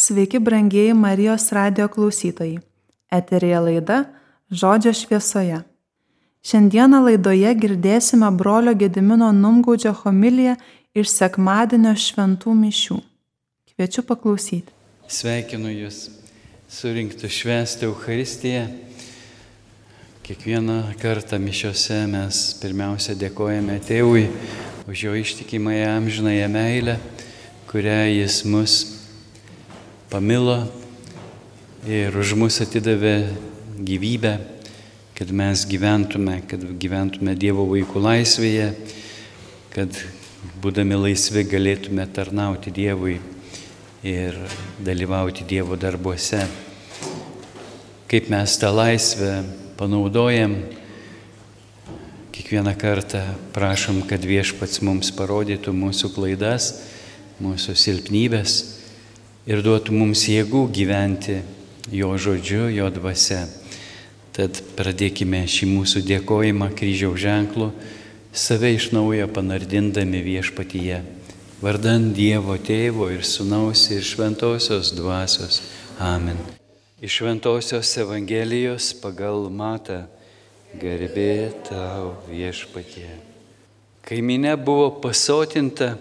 Sveiki, brangieji Marijos radio klausytojai. Eterija laida Žodžio šviesoje. Šiandieną laidoje girdėsime brolio Gedimino Numgaudžio homiliją iš sekmadienio šventų mišių. Kviečiu paklausyti. Sveikinu Jūs surinkti švęsti Euharistiją. Kiekvieną kartą mišiose mes pirmiausia dėkojame Tėvui už jo ištikimąją amžinąją meilę, kurią Jis mus pamilo ir už mus atidavė gyvybę, kad mes gyventume, kad gyventume Dievo vaikų laisvėje, kad būdami laisvi galėtume tarnauti Dievui ir dalyvauti Dievo darbuose. Kaip mes tą laisvę panaudojam, kiekvieną kartą prašom, kad viešpats mums parodytų mūsų klaidas, mūsų silpnybės ir duotų mums jėgų gyventi jo žodžiu, jo dvasia. Tad pradėkime šį mūsų dėkojimą kryžiaus ženklu, save iš naujo panardindami viešpatyje, vardant Dievo tėvo ir sunaus ir šventosios dvasios. Amen. Iš šventosios Evangelijos pagal matą garbė tau viešpatie. Kai minė buvo pasotinta,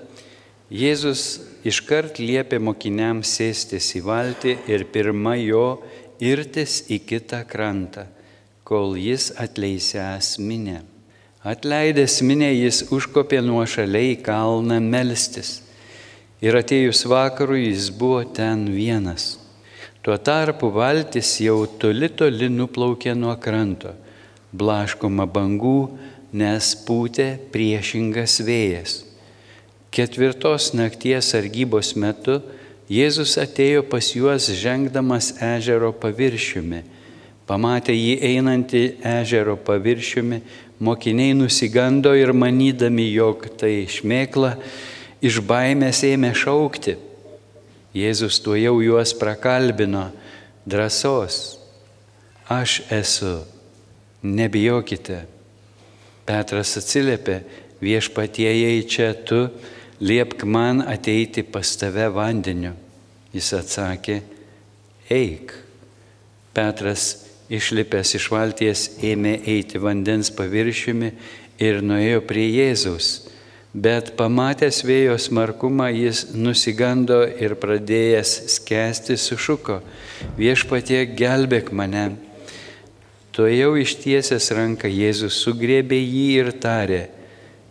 Jėzus iškart liepė mokiniams sėstis į valtį ir pirma jo irtis į kitą krantą, kol jis atleisęs minę. Atleidęs minę jis užkopė nuo šaliai kalną melstis. Ir atėjus vakarui jis buvo ten vienas. Tuo tarpu valtis jau toli toli nuplaukė nuo kranto, blaškoma bangų, nes pūtė priešingas vėjas. Ketvirtos nakties sargybos metu Jėzus atėjo pas juos žengdamas ežero paviršiumi. Pamatė jį einantį ežero paviršiumi, mokiniai nusigando ir manydami, jog tai šmėkla, iš baimės ėmė šaukti. Jėzus tuo jau juos prakalbino, drąsos, aš esu, nebijokite. Petras atsiliepė, viešpatie, jei čia tu, liepk man ateiti pas tave vandeniu. Jis atsakė, eik. Petras išlipęs iš valties ėmė eiti vandens paviršiumi ir nuėjo prie Jėzaus. Bet pamatęs vėjo smarkumą jis nusigando ir pradėjęs skęsti sušuko, viešpatie gelbėk mane. Tuo jau ištiesęs ranką Jėzus sugrėbė jį ir tarė,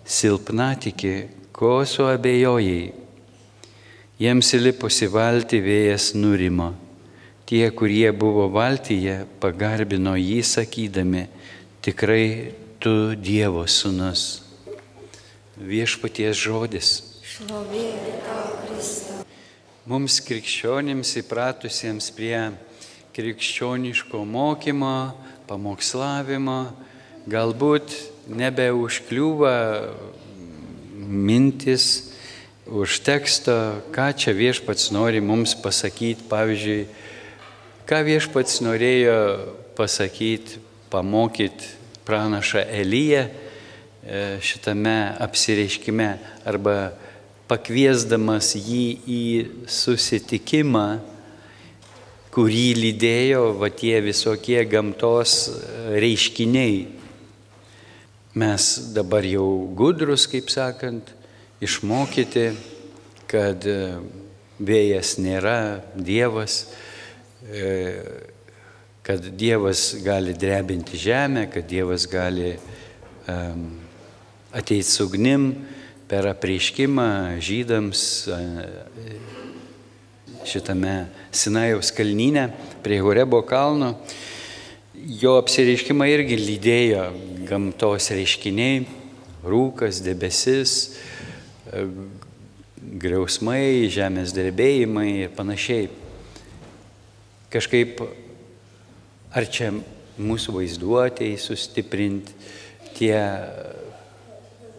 silpnatikė, ko suabejojai? Jiems įlipusi valti vėjas nurimo. Tie, kurie buvo valtyje, pagarbino jį sakydami, tikrai tu Dievo sūnus. Viešpaties žodis. Mums krikščionims įpratusiems prie krikščioniško mokymo, pamokslavimo, galbūt nebeužkliūva mintis už teksto, ką čia viešpats nori mums pasakyti. Pavyzdžiui, ką viešpats norėjo pasakyti, pamokyti pranašą Elyje šitame apsireiškime arba pakviesdamas jį į susitikimą, kurį lydėjo va tie visokie gamtos reiškiniai mes dabar jau gudrus, kaip sakant, išmokyti, kad e, vėjas nėra Dievas, e, kad Dievas gali drebinti žemę, kad Dievas gali ateiti su ugnim per apreiškimą žydams šitame Sinajaus kalnyne prie Horebo kalno jo apsireiškimą irgi lydėjo gamtos reiškiniai, rūkas, debesis, e, griausmai, žemės drebėjimai ir panašiai. Kažkaip ar čia mūsų vaizduotėjai sustiprinti tie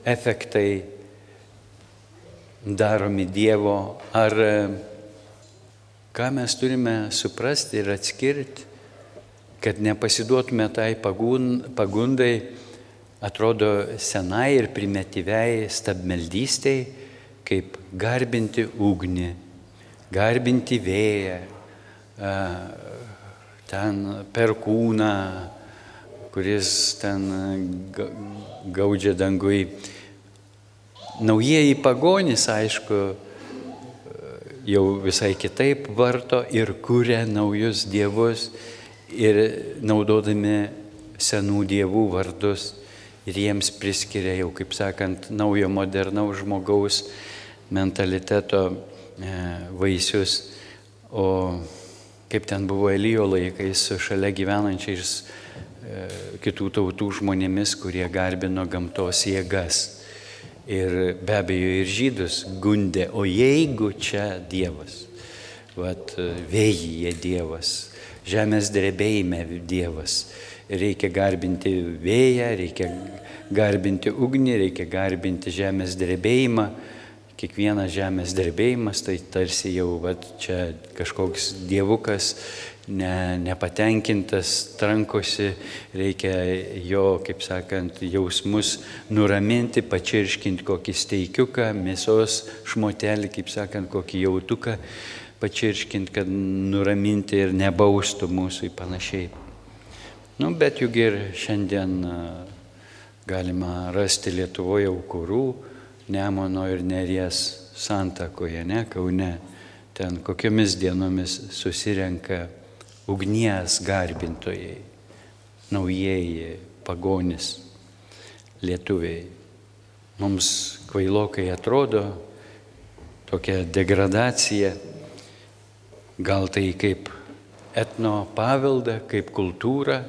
efektai daromi Dievo, ar e, ką mes turime suprasti ir atskirti kad nepasiduotume tai pagundai, atrodo senai ir primityviai stabmeldystei, kaip garbinti ugnį, garbinti vėją, ten perkūną, kuris ten gaudžia dangui. Naujieji pagonys, aišku, jau visai kitaip varto ir kuria naujus dievus ir naudodami senų dievų vardus ir jiems priskiria jau, kaip sakant, naujo modernaus žmogaus mentaliteto e, vaisius. O kaip ten buvo Elijo laikais su šalia gyvenančiais e, kitų tautų žmonėmis, kurie garbino gamtos jėgas. Ir be abejo ir žydus gundė, o jeigu čia Dievas, vat vėjyje Dievas, žemės drebėjime Dievas, reikia garbinti vėją, reikia garbinti ugnį, reikia garbinti žemės drebėjimą. Kiekvienas žemės drebėjimas tai tarsi jau va, čia kažkoks dievukas ne, nepatenkintas, trankosi, reikia jo, kaip sakant, jausmus nuraminti, pačirškinti kokį steikiuką, mėsos šmotelį, kaip sakant, kokį jautuką pačirškinti, kad nuraminti ir nebaustų mūsų į panašiai. Nu, bet juk ir šiandien galima rasti Lietuvoje aukurų, Nemono ir Neries santakoje, ne Kaune. Ten kokiomis dienomis susirenka ugnies garbintojai, naujieji pagonis, lietuviai. Mums kvailokai atrodo tokia degradacija, gal tai kaip etno paveldą, kaip kultūrą,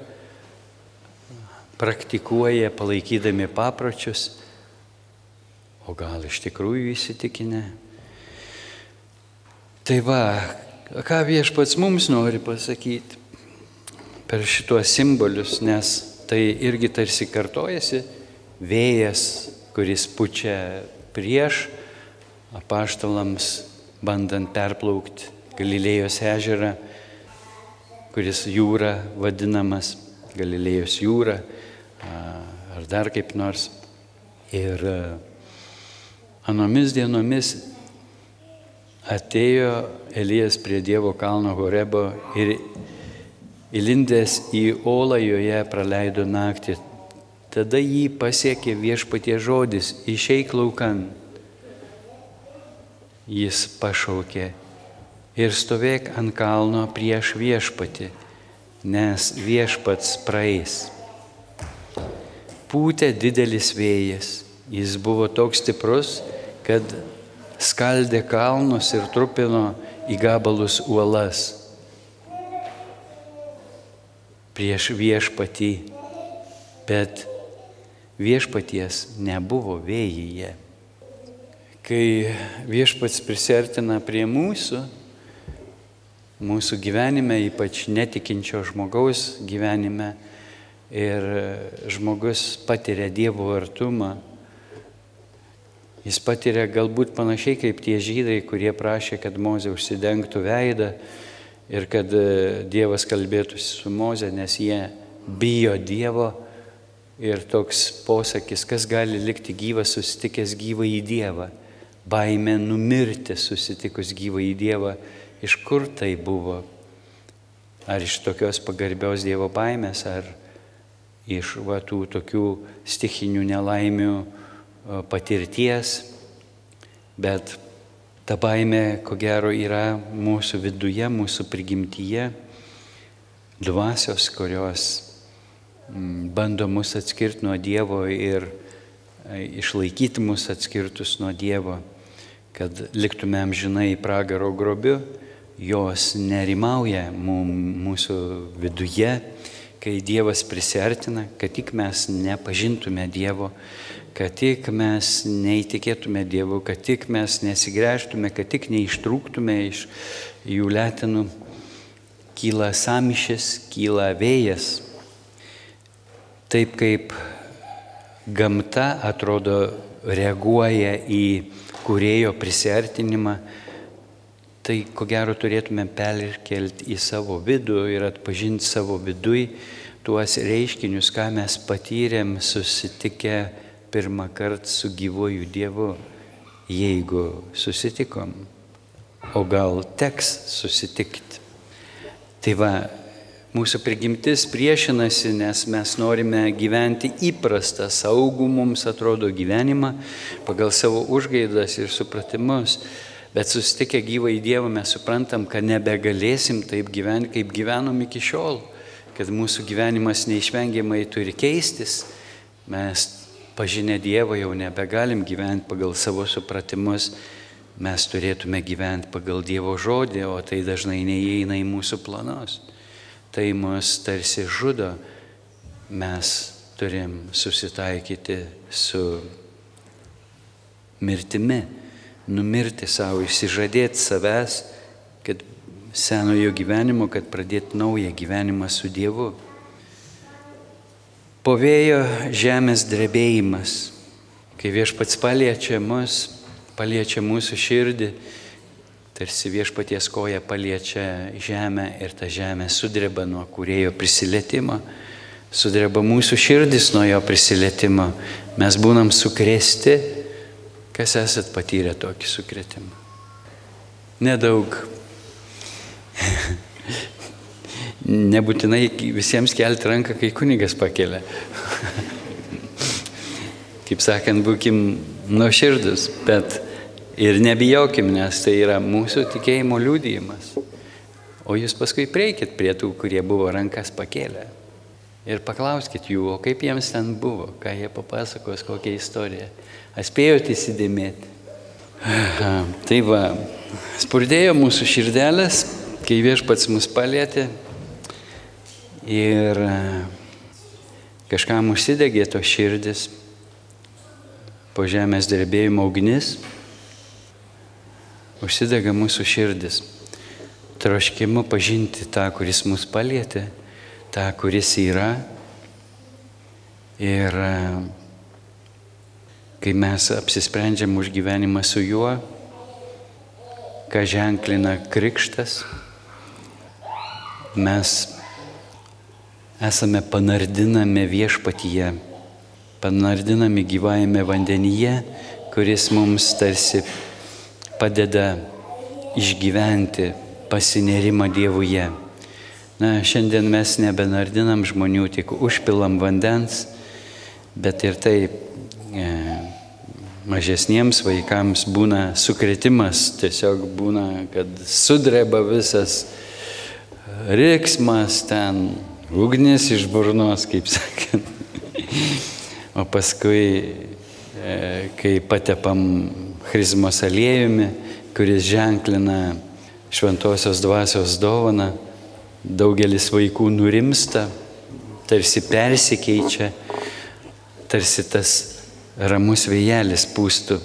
praktikuoja palaikydami papročius, o gal iš tikrųjų įsitikinę. Tai va, ką viešpats mums nori pasakyti per šituos simbolius, nes tai irgi tarsi kartojasi vėjas, kuris pučia prieš apaštalams, bandant perplaukti Galilėjos ežerą, kuris jūra vadinamas Galilėjos jūra ar dar kaip nors. Ir anomis dienomis atėjo Elijas prie Dievo kalno Horebo ir įlindęs į olą joje praleido naktį. Tada jį pasiekė viešpatie žodis, išeik laukan. Jis pašaukė ir stovėk ant kalno prieš viešpatį, nes viešpats praeis pūtė didelis vėjas. Jis buvo toks stiprus, kad skaldė kalnus ir trupino į gabalus uolas prieš viešpatį, bet viešpaties nebuvo vėjyje. Kai viešpats prisertina prie mūsų, mūsų gyvenime, ypač netikinčio žmogaus gyvenime, ir žmogus patiria Dievo artumą, jis patiria galbūt panašiai kaip tie žydai, kurie prašė, kad Mozė užsidengtų veidą ir kad e, Dievas kalbėtųsi su Mozė, nes jie bijo Dievo ir toks posakis, kas gali likti gyvas susitikęs gyvą į Dievą. Baimė numirti susitikus gyvą į Dievą. Iš kur tai buvo? Ar iš tokios pagarbios Dievo baimės, ar iš va, tų tokių stichinių nelaimių patirties, bet ta baime, ko gero, yra mūsų viduje, mūsų prigimtyje, dvasios, kurios mm, bando mus atskirti nuo Dievo ir e, išlaikyti mus atskirtus nuo Dievo, kad liktumėm žinai pragaro grobiu, jos nerimauja mūsų viduje kai Dievas prisertina, kad tik mes nepažintume Dievo, kad tik mes neįtikėtume Dievu, kad tik mes nesigręžtume, kad tik neištrūktume iš jų lėtinų, kyla samišis, kyla vėjas. Taip kaip gamta atrodo reaguoja į kurėjo prisertinimą, tai ko gero turėtume perkelti į savo vidų ir atpažinti savo vidui tuos reiškinius, ką mes patyrėm susitikę pirmą kartą su gyvoju Dievu, jeigu susitikom. o gal teks susitikti. Tai va, mūsų prigimtis priešinasi, nes mes norime gyventi įprastą, saugų mums atrodo gyvenimą pagal savo užgaidas ir supratimus. Bet susitikę gyvą į Dievą mes suprantam, kad nebegalėsim taip gyventi, kaip gyvenom iki šiol, kad mūsų gyvenimas neišvengiamai turi keistis. Mes pažinę Dievą jau nebegalim gyventi pagal savo supratimus, mes turėtume gyventi pagal Dievo žodį, o tai dažnai neįeina į mūsų planus. Tai mus tarsi žudo, mes turim susitaikyti su mirtimi numirti savo, išsižadėti savęs, kad senojo gyvenimo, kad pradėti naują gyvenimą su Dievu. Po vėjo žemės drebėjimas, kai viešpats paliečia mus, paliečia mūsų širdį, tarsi viešpaties koja paliečia žemę ir ta žemė sudreba nuo kurėjo prisilietimo, sudreba mūsų širdis nuo jo prisilietimo, mes būnam sukrėsti Kas esat patyrę tokį sukretimą? Nedaug. Nebūtinai visiems kelti ranką, kai kunigas pakelia. Kaip sakant, būkim nuoširdus, bet ir nebijokim, nes tai yra mūsų tikėjimo liūdėjimas. O jūs paskui prieikit prie tų, kurie buvo rankas pakėlę. Ir paklauskit jų, o kaip jiems ten buvo, ką jie papasakos, kokią istoriją. Atspėjote įsidėmėti. Tai va, spurdėjo mūsų širdelės, kai viešpats mus palėtė ir e, kažkam užsidegė to širdis, po žemės drebėjimo ugnis, užsidega mūsų širdis, troškimu pažinti tą, kuris mus palėtė, tą, kuris yra. Ir e, kai mes apsisprendžiam už gyvenimą su juo, ką ženklina krikštas, mes esame panardinami viešpatyje, panardinami gyvajame vandenyje, kuris mums tarsi padeda išgyventi pasinerimą Dievuje. Na, šiandien mes nebenardinam žmonių, tik užpilam vandens, bet ir taip mažesniems vaikams būna sukretimas, tiesiog būna, kad sudreba visas riksmas ten, ugnis iš burnos, kaip sakant. O paskui, e, kai patepam chrizmos aliejumi, kuris ženklina šventosios dvasios dovaną, daugelis vaikų nurimsta, tarsi persikeičia, tarsi tas ramus vėjelis pūstų,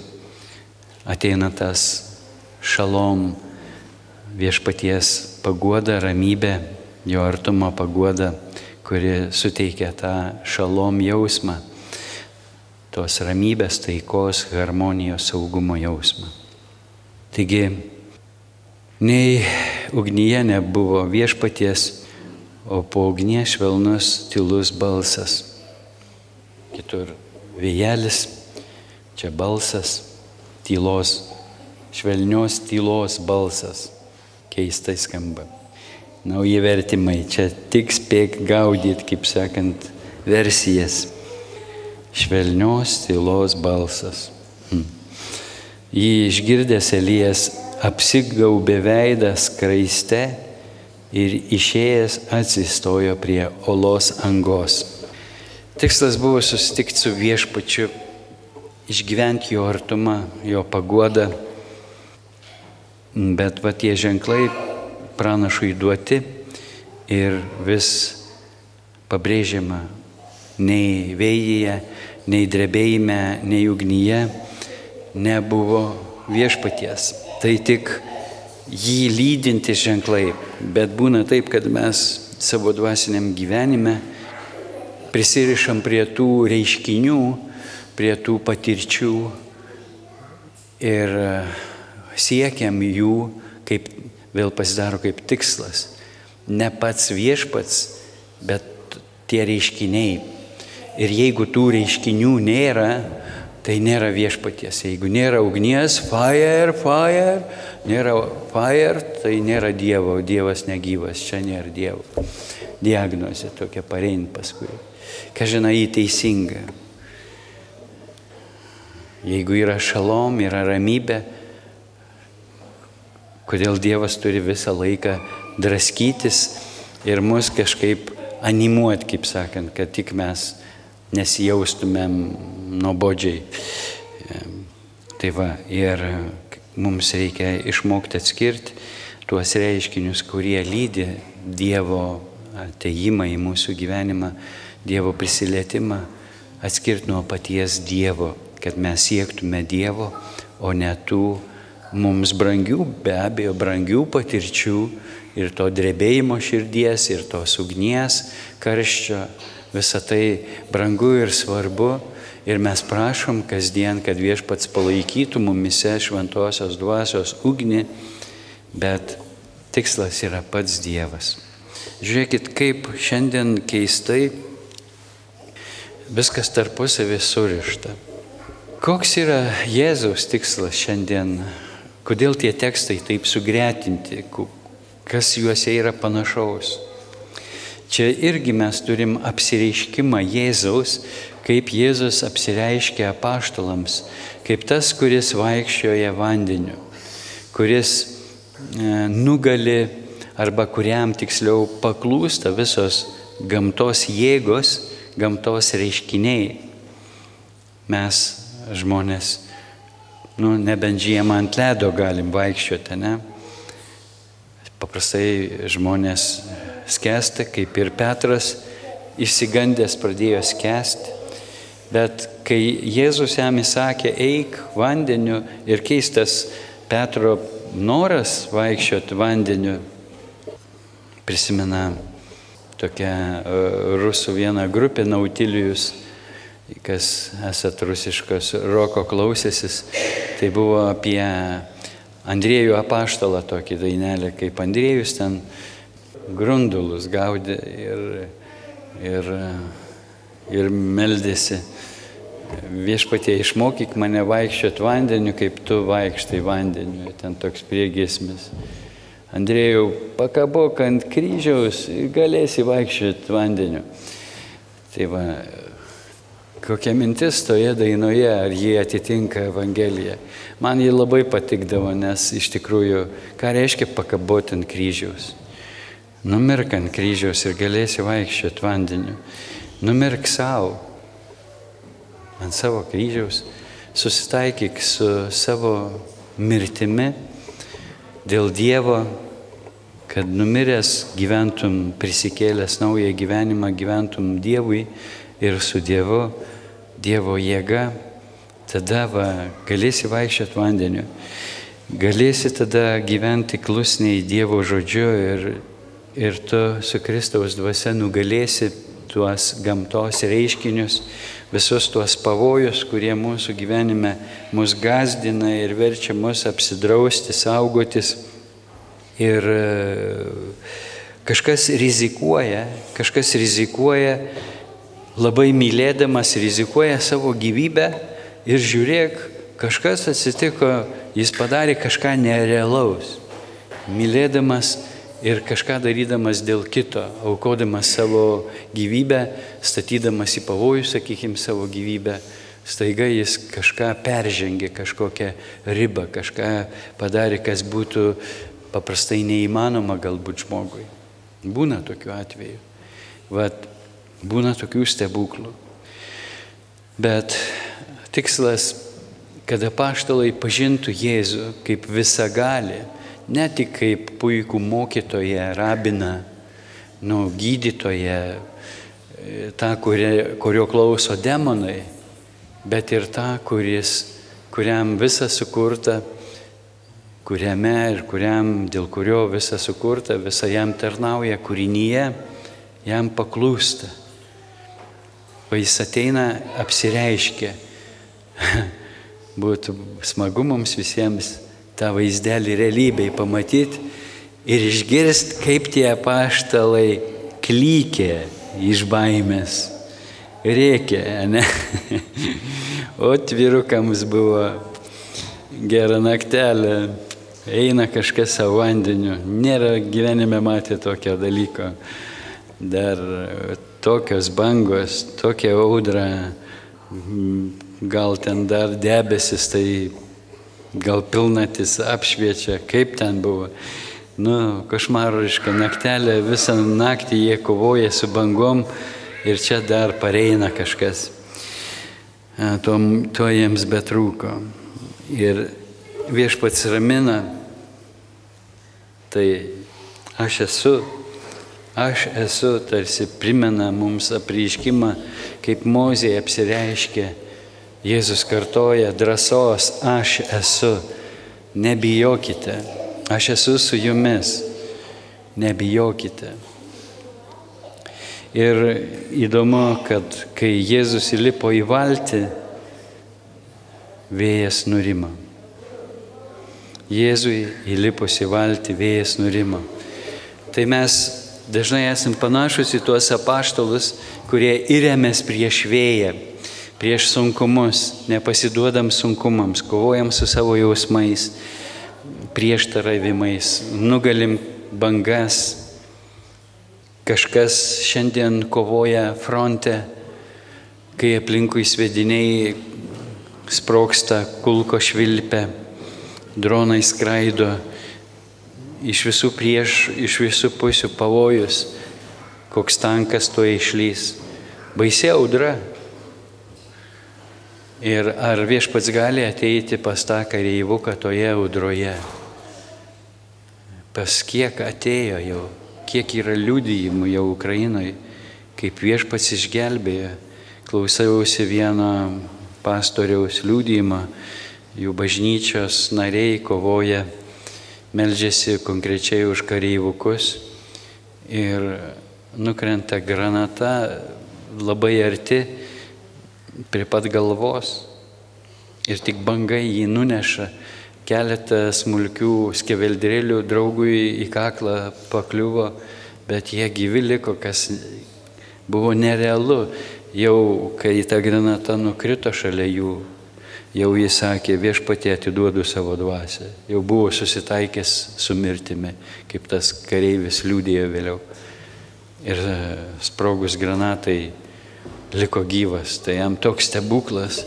ateina tas šalom viešpaties pagoda, ramybė, jo artumo pagoda, kuri suteikia tą šalom jausmą, tos ramybės, taikos, harmonijos, saugumo jausmą. Taigi, nei ugnyje nebuvo viešpaties, o po ugnie švelnus, tylus balsas. Kitur vėjelis, čia balsas, tylos, švelnios tylos balsas, keistai skamba. Nauji vertimai, čia tik spėk gaudyti, kaip sakant, versijas. Švelnios tylos balsas. Hm. Jį išgirdęs Elijas apsigaubė veidą skraiste ir išėjęs atsistojo prie olos angos. Tikslas buvo susitikti su viešpačiu, išgyventi jo artumą, jo paguodą, bet va tie ženklai pranašui duoti ir vis pabrėžiama, nei vėjyje, nei drebėjime, nei ugnyje nebuvo viešpaties. Tai tik jį lydinti ženklai, bet būna taip, kad mes savo dvasiniam gyvenime prisirišam prie tų reiškinių, prie tų patirčių ir e, siekiam jų, kaip vėl pasidaro kaip tikslas. Ne pats viešpats, bet tie reiškiniai. Ir jeigu tų reiškinių nėra, tai nėra viešpaties. Jeigu nėra ugnies, fire, fire, nėra fire, tai nėra Dievo, Dievas negyvas, čia nėra Dievo. Diagnozė tokia parein paskui. Ką žinai, jį teisinga. Jeigu yra šalom, yra ramybė, kodėl Dievas turi visą laiką draskytis ir mus kažkaip animuoti, kaip sakant, kad tik mes nesijaustumėm nuobodžiai. Tai va, ir mums reikia išmokti atskirti tuos reiškinius, kurie lydi Dievo ateimą į mūsų gyvenimą, Dievo prisilietimą, atskirti nuo paties Dievo, kad mes siektume Dievo, o ne tų mums brangių, be abejo, brangių patirčių ir to drebėjimo širdies, ir tos ugnies, karščio, Visą tai brangu ir svarbu ir mes prašom kasdien, kad viešpats palaikytų mumise šventosios dvasios ugnį, bet tikslas yra pats Dievas. Žiūrėkit, kaip šiandien keistai viskas tarpusavį surišta. Koks yra Jėzaus tikslas šiandien? Kodėl tie tekstai taip sugretinti? Kas juose yra panašaus? Čia irgi mes turim apsireiškimą Jėzaus, kaip Jėzus apsireiškia apaštalams, kaip tas, kuris vaikščioja vandeniu, kuris e, nugali arba kuriam tiksliau paklūsta visos gamtos jėgos, gamtos reiškiniai. Mes žmonės, nu, nebent žiemą ant ledo galim vaikščioti, ne? Paprastai žmonės skęsta, kaip ir Petras išsigandęs pradėjo skęsti. Bet kai Jėzus jam įsakė, eik vandeniu ir keistas Petro noras vaikščioti vandeniu, prisimena tokia e, rusų viena grupė Nautilijus, kas esat rusiškos roko klausėsis, tai buvo apie Andriejų apaštalą tokį dainelę, kaip Andriejus ten grundulus gaudė ir, ir, ir meldėsi. Viešpatie išmokyk mane vaikščioti vandeniu, kaip tu vaikštai vandeniu. Ten toks priegesmis. Andrėjau, pakabok ant kryžiaus ir galėsi vaikščioti vandeniu. Tai va, kokia mintis toje dainoje, ar jie atitinka Evangeliją. Man jį labai patikdavo, nes iš tikrųjų, ką reiškia pakaboti ant kryžiaus. Numirk ant kryžiaus ir galėsi vaikščioti vandeniu. Numirk savo, ant savo kryžiaus, susitaikyk su savo mirtimi dėl Dievo, kad numiręs gyventum, prisikėlęs naują gyvenimą, gyventum Dievui ir su Dievu, Dievo jėga, tada va, galėsi vaikščioti vandeniu. Galėsi tada gyventi klusniai Dievo žodžiu ir ir tu su Kristaus dvasia nugalėsi tuos gamtos reiškinius, visus tuos pavojus, kurie mūsų gyvenime mus gazdina ir verčia mus apsidrausti, saugotis. Ir e, kažkas rizikuoja, kažkas rizikuoja, labai mylėdamas rizikuoja savo gyvybę ir žiūrėk, kažkas atsitiko, jis padarė kažką nerealaus. Mylėdamas ir kažką darydamas dėl kito, aukodamas savo gyvybę, statydamas į pavojų, sakykime, savo gyvybę, staiga jis kažką peržengė, kažkokią ribą, kažką padarė, kas būtų paprastai neįmanoma galbūt žmogui. Būna tokių atvejų. Vat, būna tokių stebuklų. Bet tikslas, kad apaštalai pažintų Jėzų kaip visagalį, ne tik kaip puikų mokytoją, rabiną, nu, gydytoją, tą, kurio, kurio klauso demonai, bet ir tą, kuris, kuriam visa sukurta, kuriame ir kuriam, dėl kurio visa sukurta, visa jam tarnauja kūrinyje, jam paklūsta. O jis ateina, apsireiškia. Būtų smagu mums visiems tą vaizdelį realybėj pamatyti ir išgirsti, kaip tie paštalai klykė iš baimės, rėkė, ne? O tvyrukams buvo gera naktelė, eina kažkas savo vandeniu. Nėra gyvenime matę tokio dalyko. Dar tokios bangos, tokia audra, gal ten dar debesis, tai gal pilnatis apšviečia, kaip ten buvo. Nu, košmariška naktelė, visą naktį jie kovoja su bangom ir čia dar pareina kažkas. To, to jiems betrūko. Ir viešpats ramina, tai aš esu, aš esu, tarsi primena mums apriškimą, kaip mozė apsireiškė Jėzus kartoja drąsos, aš esu, nebijokite, aš esu su jumis, nebijokite. Ir įdomu, kad kai Jėzus įlipo į valtį, vėjas nurimo. Jėzui įlipus į valtį, vėjas nurimo. Tai mes dažnai esame panašus į tuos apaštalus, kurie įremės prieš vėją prieš sunkumus, nepasiduodam sunkumams, kovojam su savo jausmais, prieštaravimais, nugalim bangas. Kažkas šiandien kovoja fronte, kai aplinkui svediniai sproksta, kulko švilpia, dronai skraido, iš visų prieš, iš visų pusių pavojus, koks tankas to išlys. Baisia audra, Ir ar viešpats gali ateiti pas tą kareivuką toje audroje? Pas kiek atėjo jau, kiek yra liudijimų jau Ukrainoje, kaip viešpats išgelbėjo. Klausiausi vieno pastoriaus liudijimą, jų bažnyčios nariai kovoja, meldžiasi konkrečiai už kareivukus ir nukrenta granata labai arti prie pat galvos ir tik bangai jį nuneša. Keletą smulkių skeveldrėlių draugui į kaklą pakliuvo, bet jie gyvi liko, kas buvo nerealu. Jau kai ta granata nukrito šalia jų, jau jis sakė, viešpatie atiduodu savo dvasę. Jau buvo susitaikęs su mirtimi, kaip tas kareivis liūdėjo vėliau. Ir sprogus granatai liko gyvas, tai jam toks stebuklas.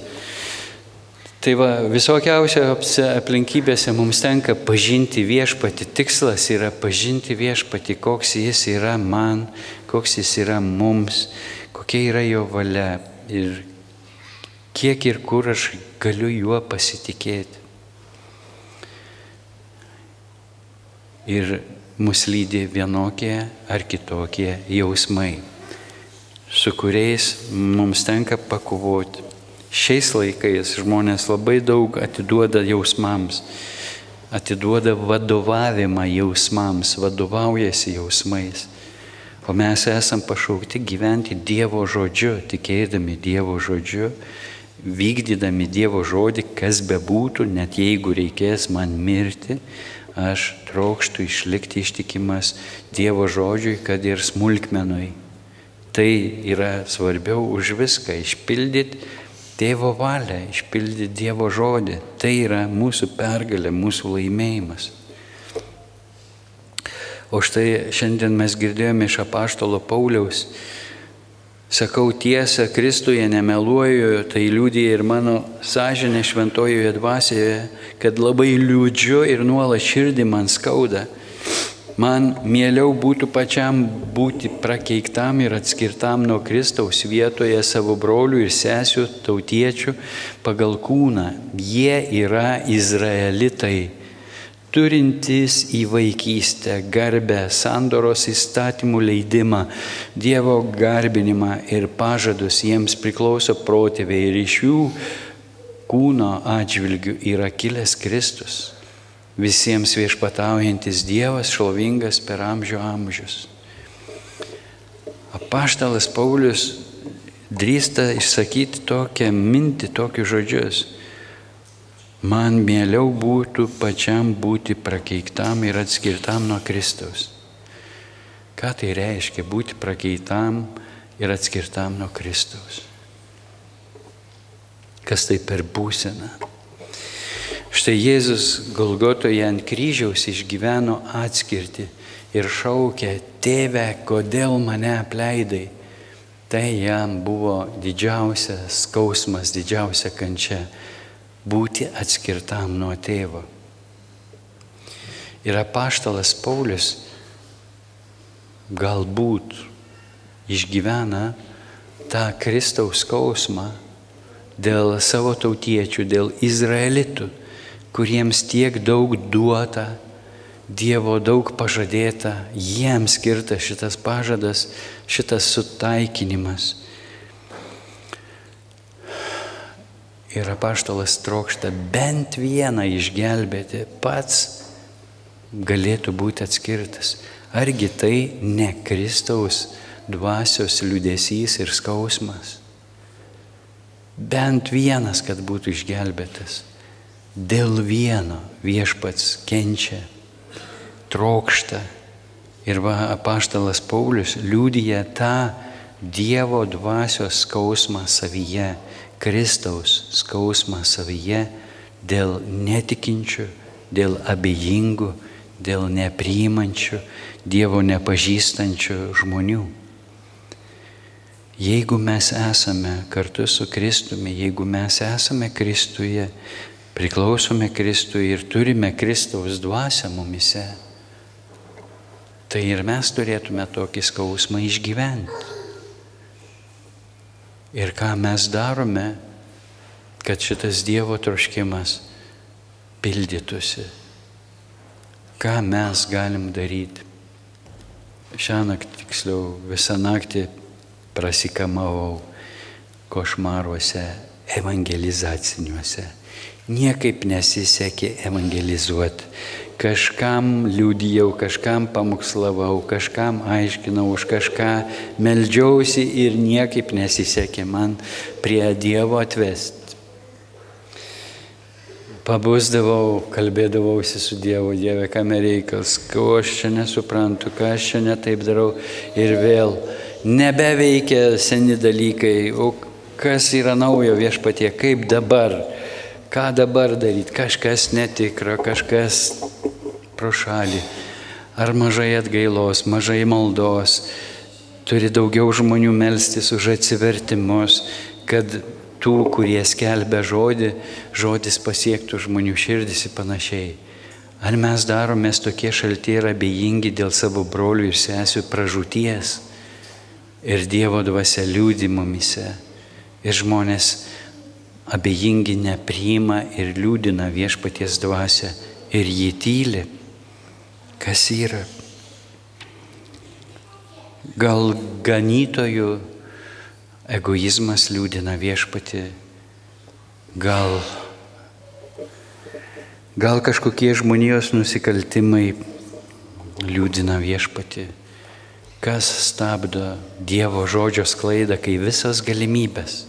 Tai va, visokiausiose aplinkybėse mums tenka pažinti viešpati. Tikslas yra pažinti viešpati, koks jis yra man, koks jis yra mums, kokia yra jo valia ir kiek ir kur aš galiu juo pasitikėti. Ir mus lydi vienokie ar kitokie jausmai su kuriais mums tenka pakovoti. Šiais laikais žmonės labai daug atiduoda jausmams, atiduoda vadovavimą jausmams, vadovaujasi jausmais. O mes esam pašaukti gyventi Dievo žodžiu, tikėdami Dievo žodžiu, vykdydami Dievo žodį, kas bebūtų, net jeigu reikės man mirti, aš trokštų išlikti ištikimas Dievo žodžiui, kad ir smulkmenui, Tai yra svarbiau už viską - išpildyti tėvo valią, išpildyti Dievo žodį. Tai yra mūsų pergalė, mūsų laimėjimas. O štai šiandien mes girdėjome iš apaštalo Pauliaus, sakau tiesą, Kristuje nemeluoju, tai liūdija ir mano sąžinė šventojoje dvasioje, kad labai liūdžiu ir nuolat širdį man skauda Man mieliau būtų pačiam būti prakeiktam ir atskirtam nuo Kristaus vietoje savo brolių ir sesių tautiečių pagal kūną. Jie yra izraelitai, turintys į vaikystę garbę, sandoros įstatymų leidimą, Dievo garbinimą ir pažadus jiems priklauso protėviai ir iš jų kūno atžvilgių yra kilęs Kristus visiems viešpataujantis Dievas šlovingas per amžių amžius. Apaštalas Paulius drįsta išsakyti tokią mintį, tokius žodžius. Man mieliau būtų pačiam būti prakeiktam ir atskirtam nuo Kristaus. Ką tai reiškia būti prakeitam ir atskirtam nuo Kristaus? Kas tai per būseną? Štai Jėzus Golgotoje ant kryžiaus išgyveno atskirti ir šaukė, tėve, kodėl mane apleidai? Tai jam buvo didžiausias skausmas, didžiausia kančia - būti atskirtam nuo tėvo. Ir apaštalas Paulius galbūt išgyvena tą Kristaus skausmą dėl savo tautiečių, dėl izraelitų, kuriems tiek daug duota, Dievo daug pažadėta, jiems skirtas šitas pažadas, šitas sutaikinimas. Ir apaštalas trokšta bent vieną išgelbėti, pats galėtų būti atskirtas. Argi tai ne Kristaus dvasios liudesys ir skausmas? Bent vienas, kad būtų išgelbėtas. Dėl vieno viešpats kenčia, trokšta. Ir va, apaštalas Paulius liūdija tą Dievo dvasios skausmą savyje, Kristaus skausmą savyje dėl netikinčių, dėl abejingų, dėl nepriimančių, Dievo nepažįstančių žmonių. Jeigu mes esame kartu su Kristumi, jeigu mes esame Kristuje, priklausome Kristui ir turime Kristaus dvasę mumise, tai ir mes turėtume tokį skausmą išgyventi. Ir ką mes darome, kad šitas Dievo troškimas pildytųsi. Ką mes galim daryti? Šią naktį, tiksliau, visą naktį prasikamavau košmaruose evangelizaciniuose. Niekaip nesisekė evangelizuoti. Kažkam liūdėjau, kažkam pamokslavau, kažkam aiškinau, už kažką meldžiausi ir niekaip nesisekė man prie Dievo atvesti. Pabusdavau, kalbėdavausi su Dievu, Dieve, kam reikalas, ko aš čia nesuprantu, ką aš čia netaip darau ir vėl nebeveikia seni dalykai, o kas yra naujo viešpatie, kaip dabar, ką dabar daryti, kažkas netikra, kažkas pro šalį, ar mažai atgailos, mažai maldos, turi daugiau žmonių melstis už atsivertimus, kad tų, kurie skelbia žodį, žodis pasiektų žmonių širdis ir panašiai. Ar mes daromės tokie šalti ir abejingi dėl savo brolių ir sesių pražūties ir Dievo dvasia liūdi mumise ir žmonės abejingi nepriima ir liūdina viešpaties dvasia ir jį tyli. Kas yra? Gal ganytojų egoizmas liūdina viešpati, gal, gal kažkokie žmonijos nusikaltimai liūdina viešpati, kas stabdo Dievo žodžio sklaidą, kai visas galimybės,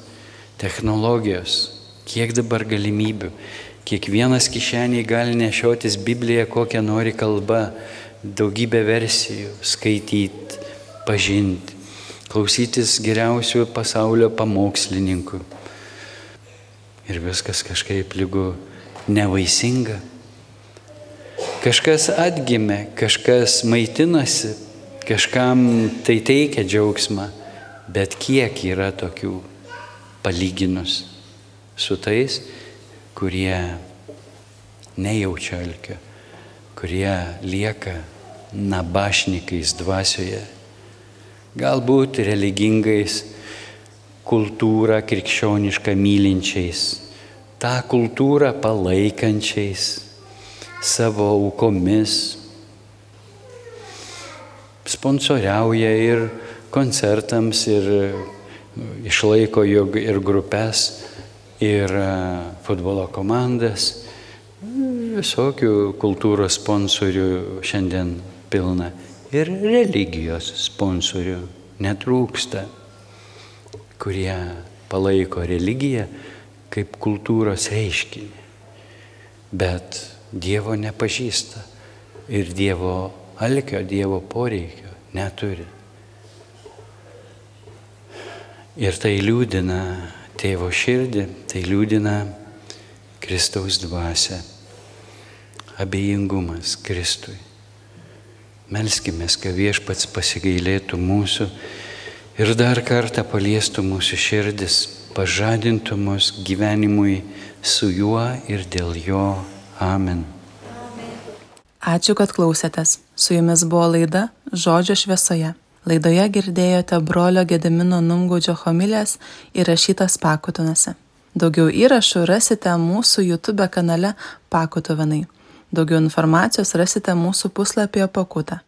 technologijos, kiek dabar galimybių, kiekvienas kišeniai gali nešiotis Bibliją, kokią nori kalba, daugybę versijų, skaityti, pažinti klausytis geriausių pasaulio pamokslininkų. Ir viskas kažkaip lygu nevaisinga. Kažkas atgimė, kažkas maitinasi, kažkam tai teikia džiaugsmą, bet kiek yra tokių palyginus su tais, kurie nejaučia alkio, kurie lieka nabašnikais dvasioje galbūt religingais, kultūrą krikščionišką mylinčiais, tą kultūrą palaikančiais savo aukomis, sponsoriauja ir koncertams, ir išlaiko ir grupės, ir futbolo komandas, visokių kultūros sponsorių šiandien pilna ir religijos sponsorių netrūksta, kurie palaiko religiją kaip kultūros reiškinį, bet Dievo nepažįsta ir Dievo alkio, Dievo poreikio neturi. Ir tai liūdina tėvo širdį, tai liūdina Kristaus dvasia, abejingumas Kristui. Melskime, kad viešpats pasigailėtų mūsų ir dar kartą paliestų mūsų širdis, pažadintų mus gyvenimui su juo ir dėl jo. Amen. Ačiū, kad klausėtės. Su jumis buvo laida Žodžio šviesoje. Laidoje girdėjote brolio Gedimino Numgaudžio homilės įrašytas pakutonose. Daugiau įrašų rasite mūsų YouTube kanale Pakutuvenai. Daugiau informacijos rasite mūsų puslapyje Pakuta.